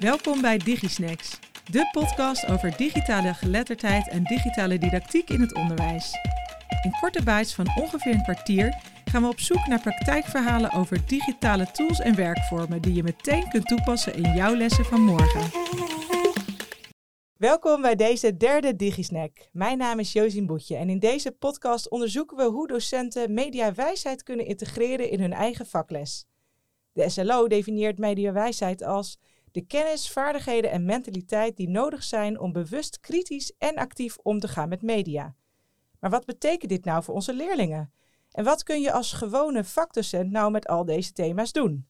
Welkom bij DigiSnacks, de podcast over digitale geletterdheid en digitale didactiek in het onderwijs. In korte bites van ongeveer een kwartier gaan we op zoek naar praktijkverhalen over digitale tools en werkvormen die je meteen kunt toepassen in jouw lessen van morgen. Welkom bij deze derde DigiSnack. Mijn naam is Josien Boetje en in deze podcast onderzoeken we hoe docenten mediawijsheid kunnen integreren in hun eigen vakles. De SLO definieert mediawijsheid als de kennis, vaardigheden en mentaliteit die nodig zijn om bewust, kritisch en actief om te gaan met media. Maar wat betekent dit nou voor onze leerlingen? En wat kun je als gewone vakdocent nou met al deze thema's doen?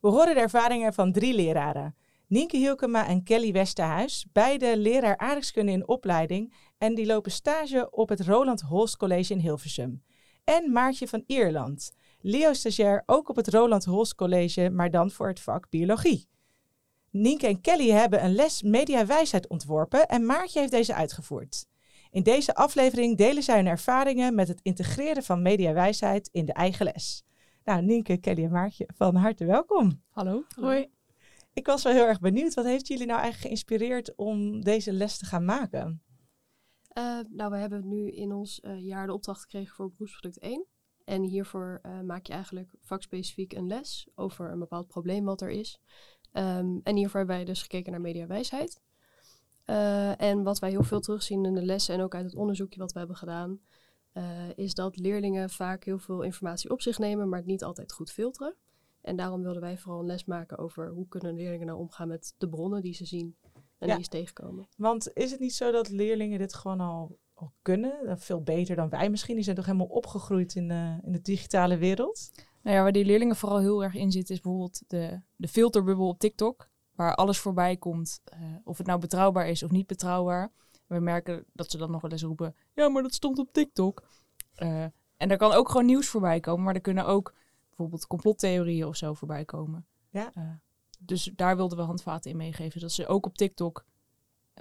We horen de ervaringen van drie leraren. Nienke Hielkema en Kelly Westerhuis, beide leraar aardrijkskunde in opleiding en die lopen stage op het Roland Holst College in Hilversum. En Maartje van Ierland, Leo-stagiair ook op het Roland Holst College, maar dan voor het vak biologie. Nienke en Kelly hebben een les mediawijsheid ontworpen en Maartje heeft deze uitgevoerd. In deze aflevering delen zij hun ervaringen met het integreren van mediawijsheid in de eigen les. Nou, Nienke, Kelly en Maartje, van harte welkom. Hallo. Hoi. Ik was wel heel erg benieuwd. Wat heeft jullie nou eigenlijk geïnspireerd om deze les te gaan maken? Uh, nou, we hebben nu in ons uh, jaar de opdracht gekregen voor beroepsproduct 1. En hiervoor uh, maak je eigenlijk vakspecifiek een les over een bepaald probleem wat er is. Um, en hiervoor hebben wij dus gekeken naar mediawijsheid. Uh, en wat wij heel veel terugzien in de lessen en ook uit het onderzoekje wat we hebben gedaan, uh, is dat leerlingen vaak heel veel informatie op zich nemen, maar het niet altijd goed filteren. En daarom wilden wij vooral een les maken over hoe kunnen leerlingen nou omgaan met de bronnen die ze zien en ja. die ze tegenkomen. Want is het niet zo dat leerlingen dit gewoon al, al kunnen? Veel beter dan wij misschien. Die zijn toch helemaal opgegroeid in in de digitale wereld? Nou ja, waar die leerlingen vooral heel erg in zitten, is bijvoorbeeld de, de filterbubbel op TikTok. Waar alles voorbij komt, uh, of het nou betrouwbaar is of niet betrouwbaar. We merken dat ze dan nog wel eens roepen, ja, maar dat stond op TikTok. Uh, en er kan ook gewoon nieuws voorbij komen, maar er kunnen ook bijvoorbeeld complottheorieën of zo voorbij komen. Ja. Uh, dus daar wilden we handvaten in meegeven. Dat ze ook op TikTok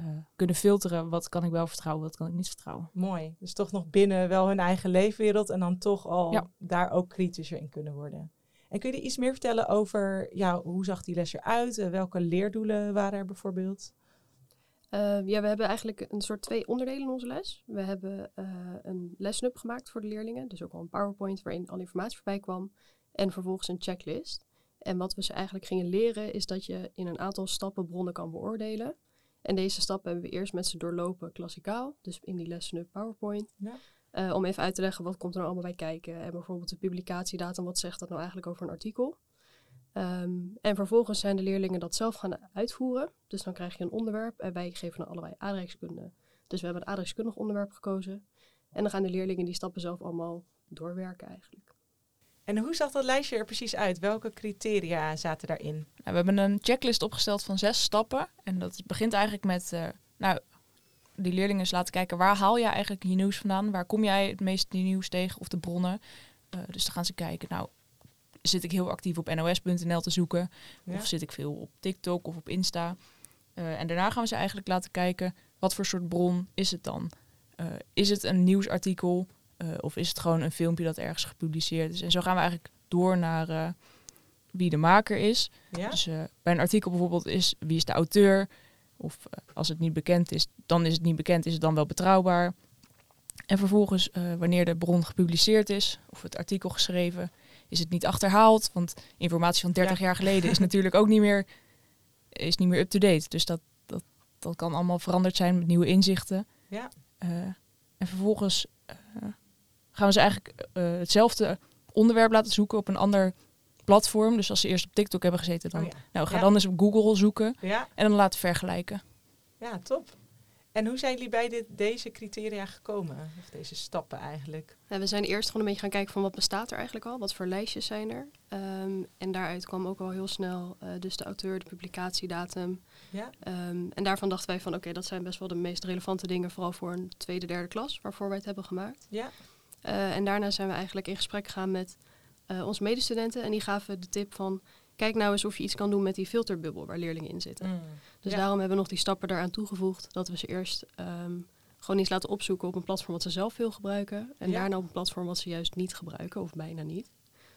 uh, kunnen filteren. Wat kan ik wel vertrouwen, wat kan ik niet vertrouwen. Mooi. Dus toch nog binnen wel hun eigen leefwereld. En dan toch al ja. daar ook kritischer in kunnen worden. En kun je iets meer vertellen over ja, hoe zag die les eruit? Uh, welke leerdoelen waren er bijvoorbeeld? Uh, ja, we hebben eigenlijk een soort twee onderdelen in onze les. We hebben een lesnup gemaakt voor de leerlingen. Dus ook al een PowerPoint waarin al informatie voorbij kwam. En vervolgens een checklist. En wat we ze eigenlijk gingen leren is dat je in een aantal stappen bronnen kan beoordelen. En deze stappen hebben we eerst met ze doorlopen klassikaal. Dus in die lessen PowerPoint. Ja. Uh, om even uit te leggen wat komt er nou allemaal bij kijken. En bijvoorbeeld de publicatiedatum, wat zegt dat nou eigenlijk over een artikel. Um, en vervolgens zijn de leerlingen dat zelf gaan uitvoeren. Dus dan krijg je een onderwerp en wij geven dan allebei aardrijkskunde. Dus we hebben een aardrijkskundig onderwerp gekozen. En dan gaan de leerlingen die stappen zelf allemaal doorwerken eigenlijk. En hoe zag dat lijstje er precies uit? Welke criteria zaten daarin? Nou, we hebben een checklist opgesteld van zes stappen. En dat begint eigenlijk met, uh, nou, die leerlingen eens laten kijken waar haal jij eigenlijk je nieuws vandaan? Waar kom jij het meest nieuws tegen of de bronnen? Uh, dus dan gaan ze kijken, nou, zit ik heel actief op nos.nl te zoeken? Ja. Of zit ik veel op TikTok of op Insta? Uh, en daarna gaan we ze eigenlijk laten kijken, wat voor soort bron is het dan? is het een nieuwsartikel? Uh, of is het gewoon een filmpje dat ergens gepubliceerd is? En zo gaan we eigenlijk door naar uh, wie de maker is. Ja? Dus uh, bij een artikel bijvoorbeeld is wie is de auteur? Of als het niet bekend is, dan is het niet bekend, is het dan wel betrouwbaar? En vervolgens, wanneer de bron gepubliceerd is, of het artikel geschreven, is het niet achterhaald. Want informatie van 30 ja. jaar geleden is natuurlijk ook niet meer, is niet meer up-to-date. Dus dat, dat, dat kan allemaal veranderd zijn met nieuwe inzichten. Ja. en vervolgens gaan we ze eigenlijk uh, hetzelfde onderwerp laten zoeken op een ander platform. Dus als ze eerst op TikTok hebben gezeten, dan oh ja. nou, ga ja. dan eens op Google zoeken ja. en dan laten vergelijken. Ja, top. En hoe zijn jullie bij dit, deze criteria gekomen? Of deze stappen eigenlijk? Ja, we zijn eerst gewoon een beetje gaan kijken van wat bestaat er eigenlijk al? Wat voor lijstjes zijn er? Um, en daaruit kwam ook al heel snel uh, dus de auteur, de publicatiedatum. Ja. Um, en daarvan dachten wij van oké, okay, dat zijn best wel de meest relevante dingen, vooral voor een tweede, derde klas, waarvoor wij het hebben gemaakt. Ja. Uh, en daarna zijn we eigenlijk in gesprek gegaan met uh, onze medestudenten. En die gaven de tip van, kijk nou eens of je iets kan doen met die filterbubbel waar leerlingen in zitten. Mm, dus ja. daarom hebben we nog die stappen daaraan toegevoegd. Dat we ze eerst um, gewoon eens laten opzoeken op een platform wat ze zelf veel gebruiken. En Ja. daarna op een platform wat ze juist niet gebruiken, of bijna niet.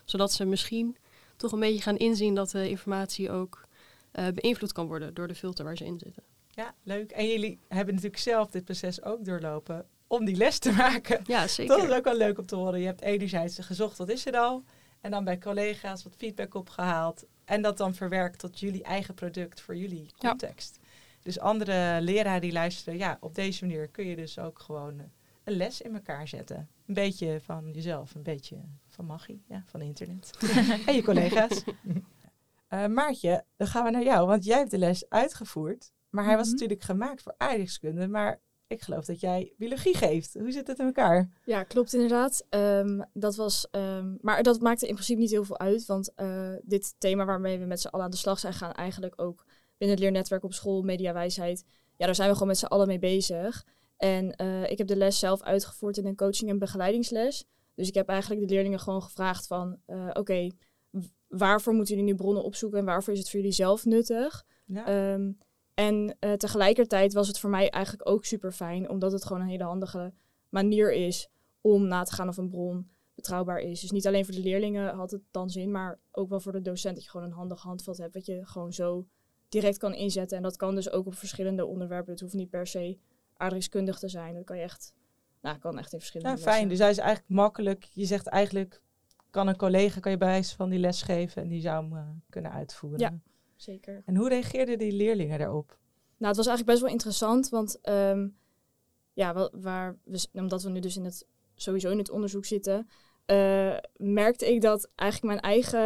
Zodat ze misschien toch een beetje gaan inzien dat de informatie ook eh, beïnvloed kan worden door de filter waar ze in zitten. Ja, leuk. En jullie hebben natuurlijk zelf dit proces ook doorlopen om die les te maken. Ja, zeker. Dat is ook wel leuk om te horen. Je hebt enerzijds gezocht, wat is er al? En dan bij collega's wat feedback opgehaald. En dat dan verwerkt tot jullie eigen product voor jullie Ja. context. Dus andere leraren die luisteren, ja, op deze manier kun je dus ook gewoon eh, een les in elkaar zetten. Een beetje van jezelf, een beetje van magie, ja, van internet. en je collega's. Eh, Maartje, dan gaan we naar jou, want jij hebt de les uitgevoerd. Maar hij was Mhm. natuurlijk gemaakt voor aardrijkskunde, maar ik geloof dat jij biologie geeft. Hoe zit het in elkaar? Ja, klopt inderdaad. Ehm, dat was, ehm, maar dat maakte in principe niet heel veel uit, want eh, dit thema waarmee we met z'n allen aan de slag zijn gaan, eigenlijk ook binnen het leernetwerk op school, mediawijsheid, ja, daar zijn we gewoon met z'n allen mee bezig. En eh, ik heb de les zelf uitgevoerd in een coaching- en begeleidingsles. Dus ik heb eigenlijk de leerlingen gewoon gevraagd van, eh, oké, waarvoor moeten jullie nu bronnen opzoeken en waarvoor is het voor jullie zelf nuttig? Ja. Ehm, en eh, tegelijkertijd was het voor mij eigenlijk ook super fijn, omdat het gewoon een hele handige manier is om na te gaan of een bron betrouwbaar is. Dus niet alleen voor de leerlingen had het dan zin, maar ook wel voor de docent dat je gewoon een handig handvat hebt, wat je gewoon zo direct kan inzetten. En dat kan dus ook op verschillende onderwerpen. Het hoeft niet per se aardrijkskundig te zijn. Dat kan je echt, nou, kan echt in verschillende Ja, fijn. Dus hij is eigenlijk makkelijk. Je zegt eigenlijk, kan een collega, kan je bij wijze van die les geven en die zou hem eh, kunnen uitvoeren. Ja. Zeker. En hoe reageerden die leerlingen daarop? Nou, het was eigenlijk best wel interessant, want ehm, ja, wa- waar we, omdat we nu dus in het, sowieso in het onderzoek zitten, eh, merkte ik dat eigenlijk mijn eigen,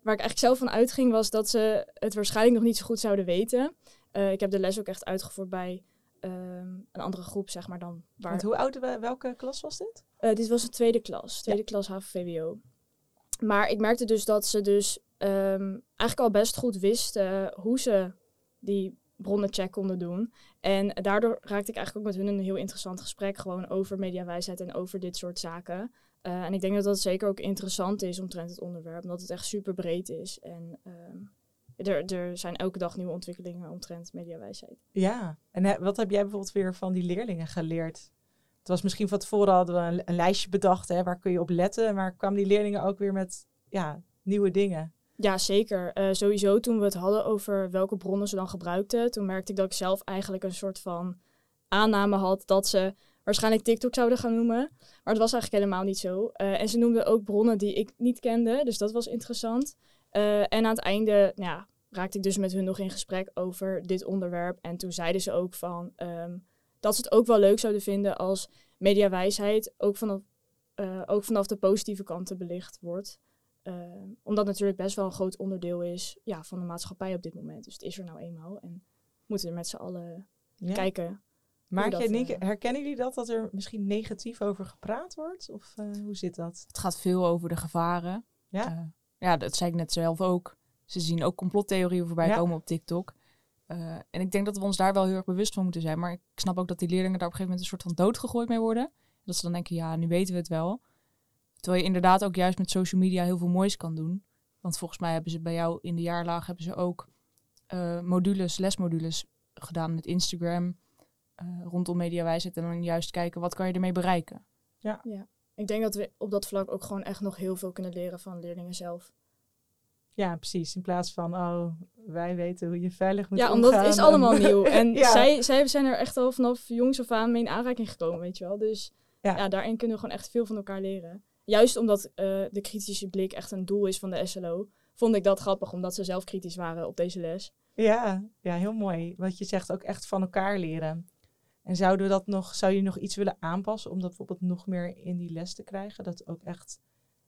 waar ik eigenlijk zelf van uitging, was dat ze het waarschijnlijk nog niet zo goed zouden weten. Eh, ik heb de les ook echt uitgevoerd bij ehm, een andere groep, zeg maar dan. Waar, Want hoe oud, welke klas was dit? eh, dit was een tweede klas, tweede klas HAVO-VWO. Maar ik merkte dus dat ze dus ehm, eigenlijk al best goed wisten hoe ze die bronnencheck konden doen. En daardoor raakte ik eigenlijk ook met hun een heel interessant gesprek gewoon over mediawijsheid en over dit soort zaken. Eh, en ik denk dat dat zeker ook interessant is omtrent het onderwerp, omdat het echt super breed is. En ehm, er, er zijn elke dag nieuwe ontwikkelingen omtrent mediawijsheid. Ja. En hè, wat heb jij bijvoorbeeld weer van die leerlingen geleerd? Het was misschien van tevoren hadden we een, een lijstje bedacht, hè, waar kun je op letten. Maar kwamen die leerlingen ook weer met ja, nieuwe dingen? Ja, zeker. Eh, sowieso toen we het hadden over welke bronnen ze dan gebruikten, toen merkte ik dat ik zelf eigenlijk een soort van aanname had dat ze waarschijnlijk TikTok zouden gaan noemen. Maar dat was eigenlijk helemaal niet zo. Eh, en ze noemden ook bronnen die ik niet kende, dus dat was interessant. Eh, en aan het einde nou ja, raakte ik dus met hun nog in gesprek over dit onderwerp. En toen zeiden ze ook van ehm, dat ze het ook wel leuk zouden vinden als mediawijsheid ook vanaf, ook vanaf de positieve kanten belicht wordt. Eh, omdat natuurlijk best wel een groot onderdeel is ja, van de maatschappij op dit moment. Dus het is er nou eenmaal. En we moeten er met z'n allen Ja. kijken. maar dat, jij, Nienke, eh, herkennen jullie dat, dat er misschien negatief over gepraat wordt? Of eh, hoe zit dat? Het gaat veel over de gevaren. Ja. Eh, ja, dat zei ik net zelf ook. Ze zien ook complottheorieën voorbij Ja. komen op TikTok. Eh, en ik denk dat we ons daar wel heel erg bewust van moeten zijn. Maar ik snap ook dat die leerlingen daar op een gegeven moment een soort van doodgegooid mee worden. Dat ze dan denken, ja, nu weten we het wel. Terwijl je inderdaad ook juist met social media heel veel moois kan doen. Want volgens mij hebben ze bij jou in de jaarlaag hebben ze ook eh, modules, lesmodules gedaan met Instagram. eh, rondom mediawijsheid. En dan juist kijken, wat kan je ermee bereiken? Ik denk dat we op dat vlak ook gewoon echt nog heel veel kunnen leren van leerlingen zelf. Ja, precies. In plaats van, oh, wij weten hoe je veilig moet ja, omgaan. omdat het is allemaal en- nieuw. En Ja. zij, zij zijn er echt al vanaf jongs af aan mee in aanraking gekomen, weet je wel. Dus Ja. ja. daarin kunnen we gewoon echt veel van elkaar leren. Juist omdat eh, de kritische blik echt een doel is van de SLO, vond ik dat grappig, omdat ze zelf kritisch waren op deze les. Ja, ja, heel mooi. Wat je zegt, ook echt van elkaar leren. En zouden we dat nog, zou je nog iets willen aanpassen om dat bijvoorbeeld nog meer in die les te krijgen? Dat ook echt,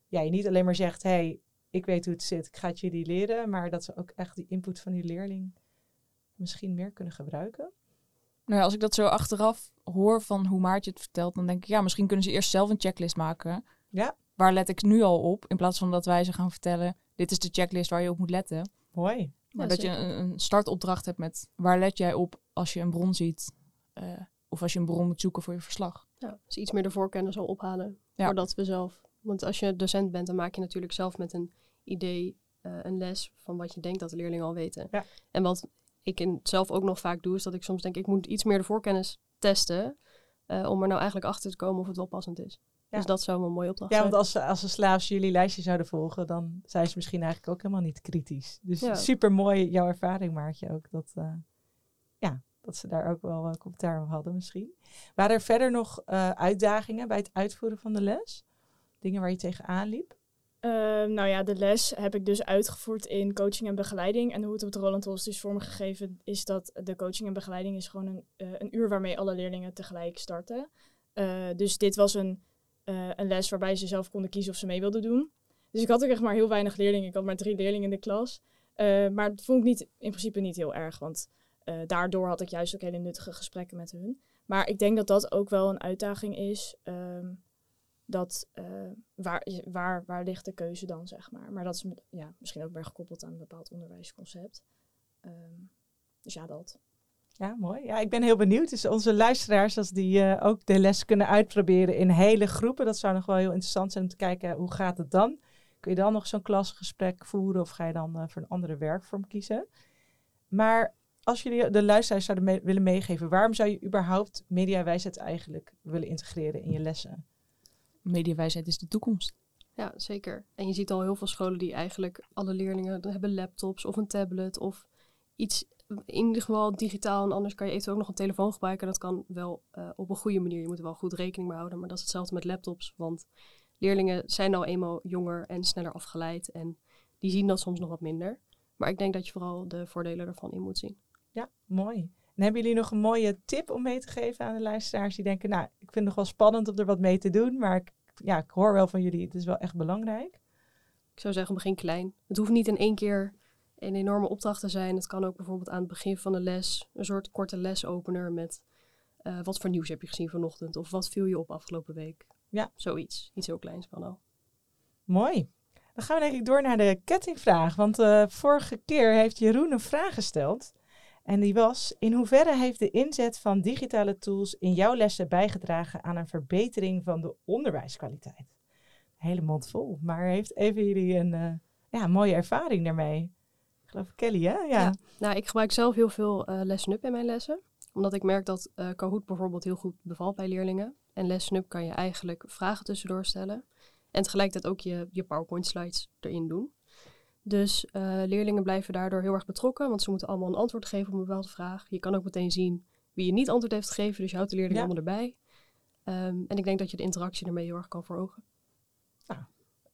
ja, je niet alleen maar zegt, hé, hey, ik weet hoe het zit, ik ga het jullie leren, maar dat ze ook echt die input van die leerling misschien meer kunnen gebruiken. Nou ja, als ik dat zo achteraf hoor van hoe Maartje het vertelt, dan denk ik, ja, misschien kunnen ze eerst zelf een checklist maken. Ja. Waar let ik nu al op, in plaats van dat wij ze gaan vertellen, dit is de checklist waar je op moet letten. Mooi. Maar Ja, dat je zeker. een, een startopdracht hebt met waar let jij op als je een bron ziet. eh, of als je een bron moet zoeken voor je verslag. Ja, dus iets meer de voorkennis al ophalen. Ja. Voordat we zelf. Want als je docent bent, dan maak je natuurlijk zelf met een idee eh, een les van wat je denkt dat de leerlingen al weten. Ja. En wat ik in, zelf ook nog vaak doe, is dat ik soms denk ik moet iets meer de voorkennis testen. eh, om er nou eigenlijk achter te komen of het wel passend is. Dus dat zou wel een mooie opdracht Ja, zijn. want als ze, als ze slaafs jullie lijstje zouden volgen, dan zijn ze misschien eigenlijk ook helemaal niet kritisch. Dus Ja. super mooi jouw ervaring, Maartje, ook. Dat, eh, ja, dat ze daar ook wel uh, commentaar op hadden misschien. Waren er verder nog uh, uitdagingen bij het uitvoeren van de les? Dingen waar je tegenaan liep? Uh, nou ja, de les heb ik dus uitgevoerd in coaching en begeleiding. En hoe het op de Roland Holst is vormgegeven, is dat de coaching en begeleiding is gewoon een, uh, een uur waarmee alle leerlingen tegelijk starten. Uh, dus dit was een, een les waarbij ze zelf konden kiezen of ze mee wilden doen. Dus ik had ook echt maar heel weinig leerlingen. Ik had maar drie leerlingen in de klas. maar dat vond ik niet, in principe niet heel erg, want daardoor had ik juist ook hele nuttige gesprekken met hun. Maar ik denk dat dat ook wel een uitdaging is. Um, dat waar, waar, waar ligt de keuze dan, zeg maar. Maar dat is ja, misschien ook weer gekoppeld aan een bepaald onderwijsconcept. Um, dus ja, dat. Ja, mooi. Ja, ik ben heel benieuwd. Dus onze luisteraars, als die uh, ook de les kunnen uitproberen in hele groepen, dat zou nog wel heel interessant zijn om te kijken hoe gaat het dan. Kun je dan nog zo'n klasgesprek voeren of ga je dan uh, voor een andere werkvorm kiezen? Maar als jullie de luisteraars zouden mee willen meegeven, waarom zou je überhaupt mediawijsheid eigenlijk willen integreren in je lessen? mediawijsheid is de toekomst. Ja, zeker. En je ziet al heel veel scholen die eigenlijk alle leerlingen hebben laptops of een tablet of iets in ieder geval digitaal. En anders kan je eventueel ook nog een telefoon gebruiken. En dat kan wel uh, op een goede manier. Je moet er wel goed rekening mee houden. Maar dat is hetzelfde met laptops. Want leerlingen zijn al eenmaal jonger en sneller afgeleid. En die zien dat soms nog wat minder. Maar ik denk dat je vooral de voordelen ervan in moet zien. Ja, mooi. En hebben jullie nog een mooie tip om mee te geven aan de luisteraars die denken, nou, ik vind het nog wel spannend om er wat mee te doen, maar ik, ja, ik hoor wel van jullie, het is wel echt belangrijk. Ik zou zeggen, begin klein. Het hoeft niet in één keer een enorme opdracht te zijn. Het kan ook bijvoorbeeld aan het begin van de les een soort korte lesopener met uh, wat voor nieuws heb je gezien vanochtend of wat viel je op afgelopen week. Ja. Zoiets. Iets heel kleins kan al. Mooi. Dan gaan we denk ik door naar de kettingvraag. Want uh, vorige keer heeft Jeroen een vraag gesteld. En die was: In hoeverre heeft de inzet van digitale tools in jouw lessen bijgedragen aan een verbetering van de onderwijskwaliteit? Hele mond vol, maar heeft even jullie een uh, ja, mooie ervaring daarmee? Ik geloof Kelly, hè? Ja. ja. Nou, ik gebruik zelf heel veel uh, LesNup in mijn lessen. Omdat ik merk dat uh, Kahoot bijvoorbeeld heel goed bevalt bij leerlingen. En LesNup kan je eigenlijk vragen tussendoor stellen. En tegelijkertijd ook je, je PowerPoint slides erin doen. Dus uh, leerlingen blijven daardoor heel erg betrokken, want ze moeten allemaal een antwoord geven op een bepaalde vraag. Je kan ook meteen zien wie je niet antwoord heeft gegeven, dus je houdt de leerlingen ja. allemaal erbij. Um, en ik denk dat je de interactie ermee heel erg kan verogen. Nou, een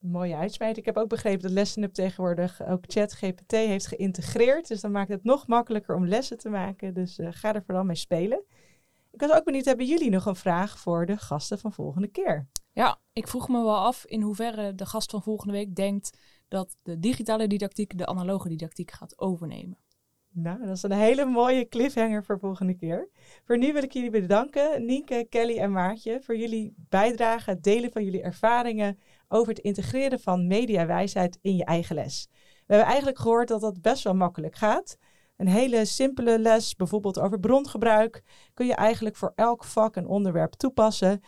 mooie uitsmijt. Ik heb ook begrepen dat LessenUp tegenwoordig ook ChatGPT heeft geïntegreerd. Dus dan maakt het nog makkelijker om lessen te maken. Dus uh, ga er vooral mee spelen. Ik was ook benieuwd, hebben jullie nog een vraag voor de gasten van volgende keer? Ja, ik vroeg me wel af in hoeverre de gast van volgende week denkt dat de digitale didactiek de analoge didactiek gaat overnemen. Nou, dat is een hele mooie cliffhanger voor volgende keer. Voor nu wil ik jullie bedanken, Nienke, Kelly en Maartje, voor jullie bijdrage, het delen van jullie ervaringen over het integreren van mediawijsheid in je eigen les. We hebben eigenlijk gehoord dat dat best wel makkelijk gaat. Een hele simpele les, bijvoorbeeld over brongebruik, kun je eigenlijk voor elk vak en onderwerp toepassen.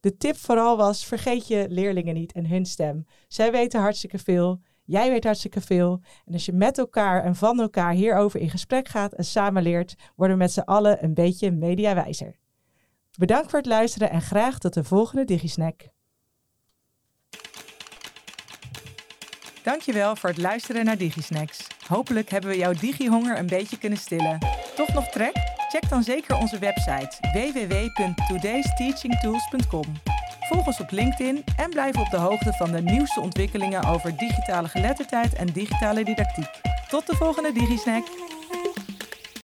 De tip vooral was, vergeet je leerlingen niet en hun stem. Zij weten hartstikke veel, jij weet hartstikke veel. En als je met elkaar en van elkaar hierover in gesprek gaat en samen leert, worden we met z'n allen een beetje mediawijzer. Bedankt voor het luisteren en graag tot de volgende DigiSnack. Dankjewel voor het luisteren naar DigiSnacks. Hopelijk hebben we jouw digihonger een beetje kunnen stillen. Toch nog trek? Check dan zeker onze website www.todaysteachingtools.com. Volg ons op LinkedIn en blijf op de hoogte van de nieuwste ontwikkelingen over digitale geletterdheid en digitale didactiek. Tot de volgende DigiSnack!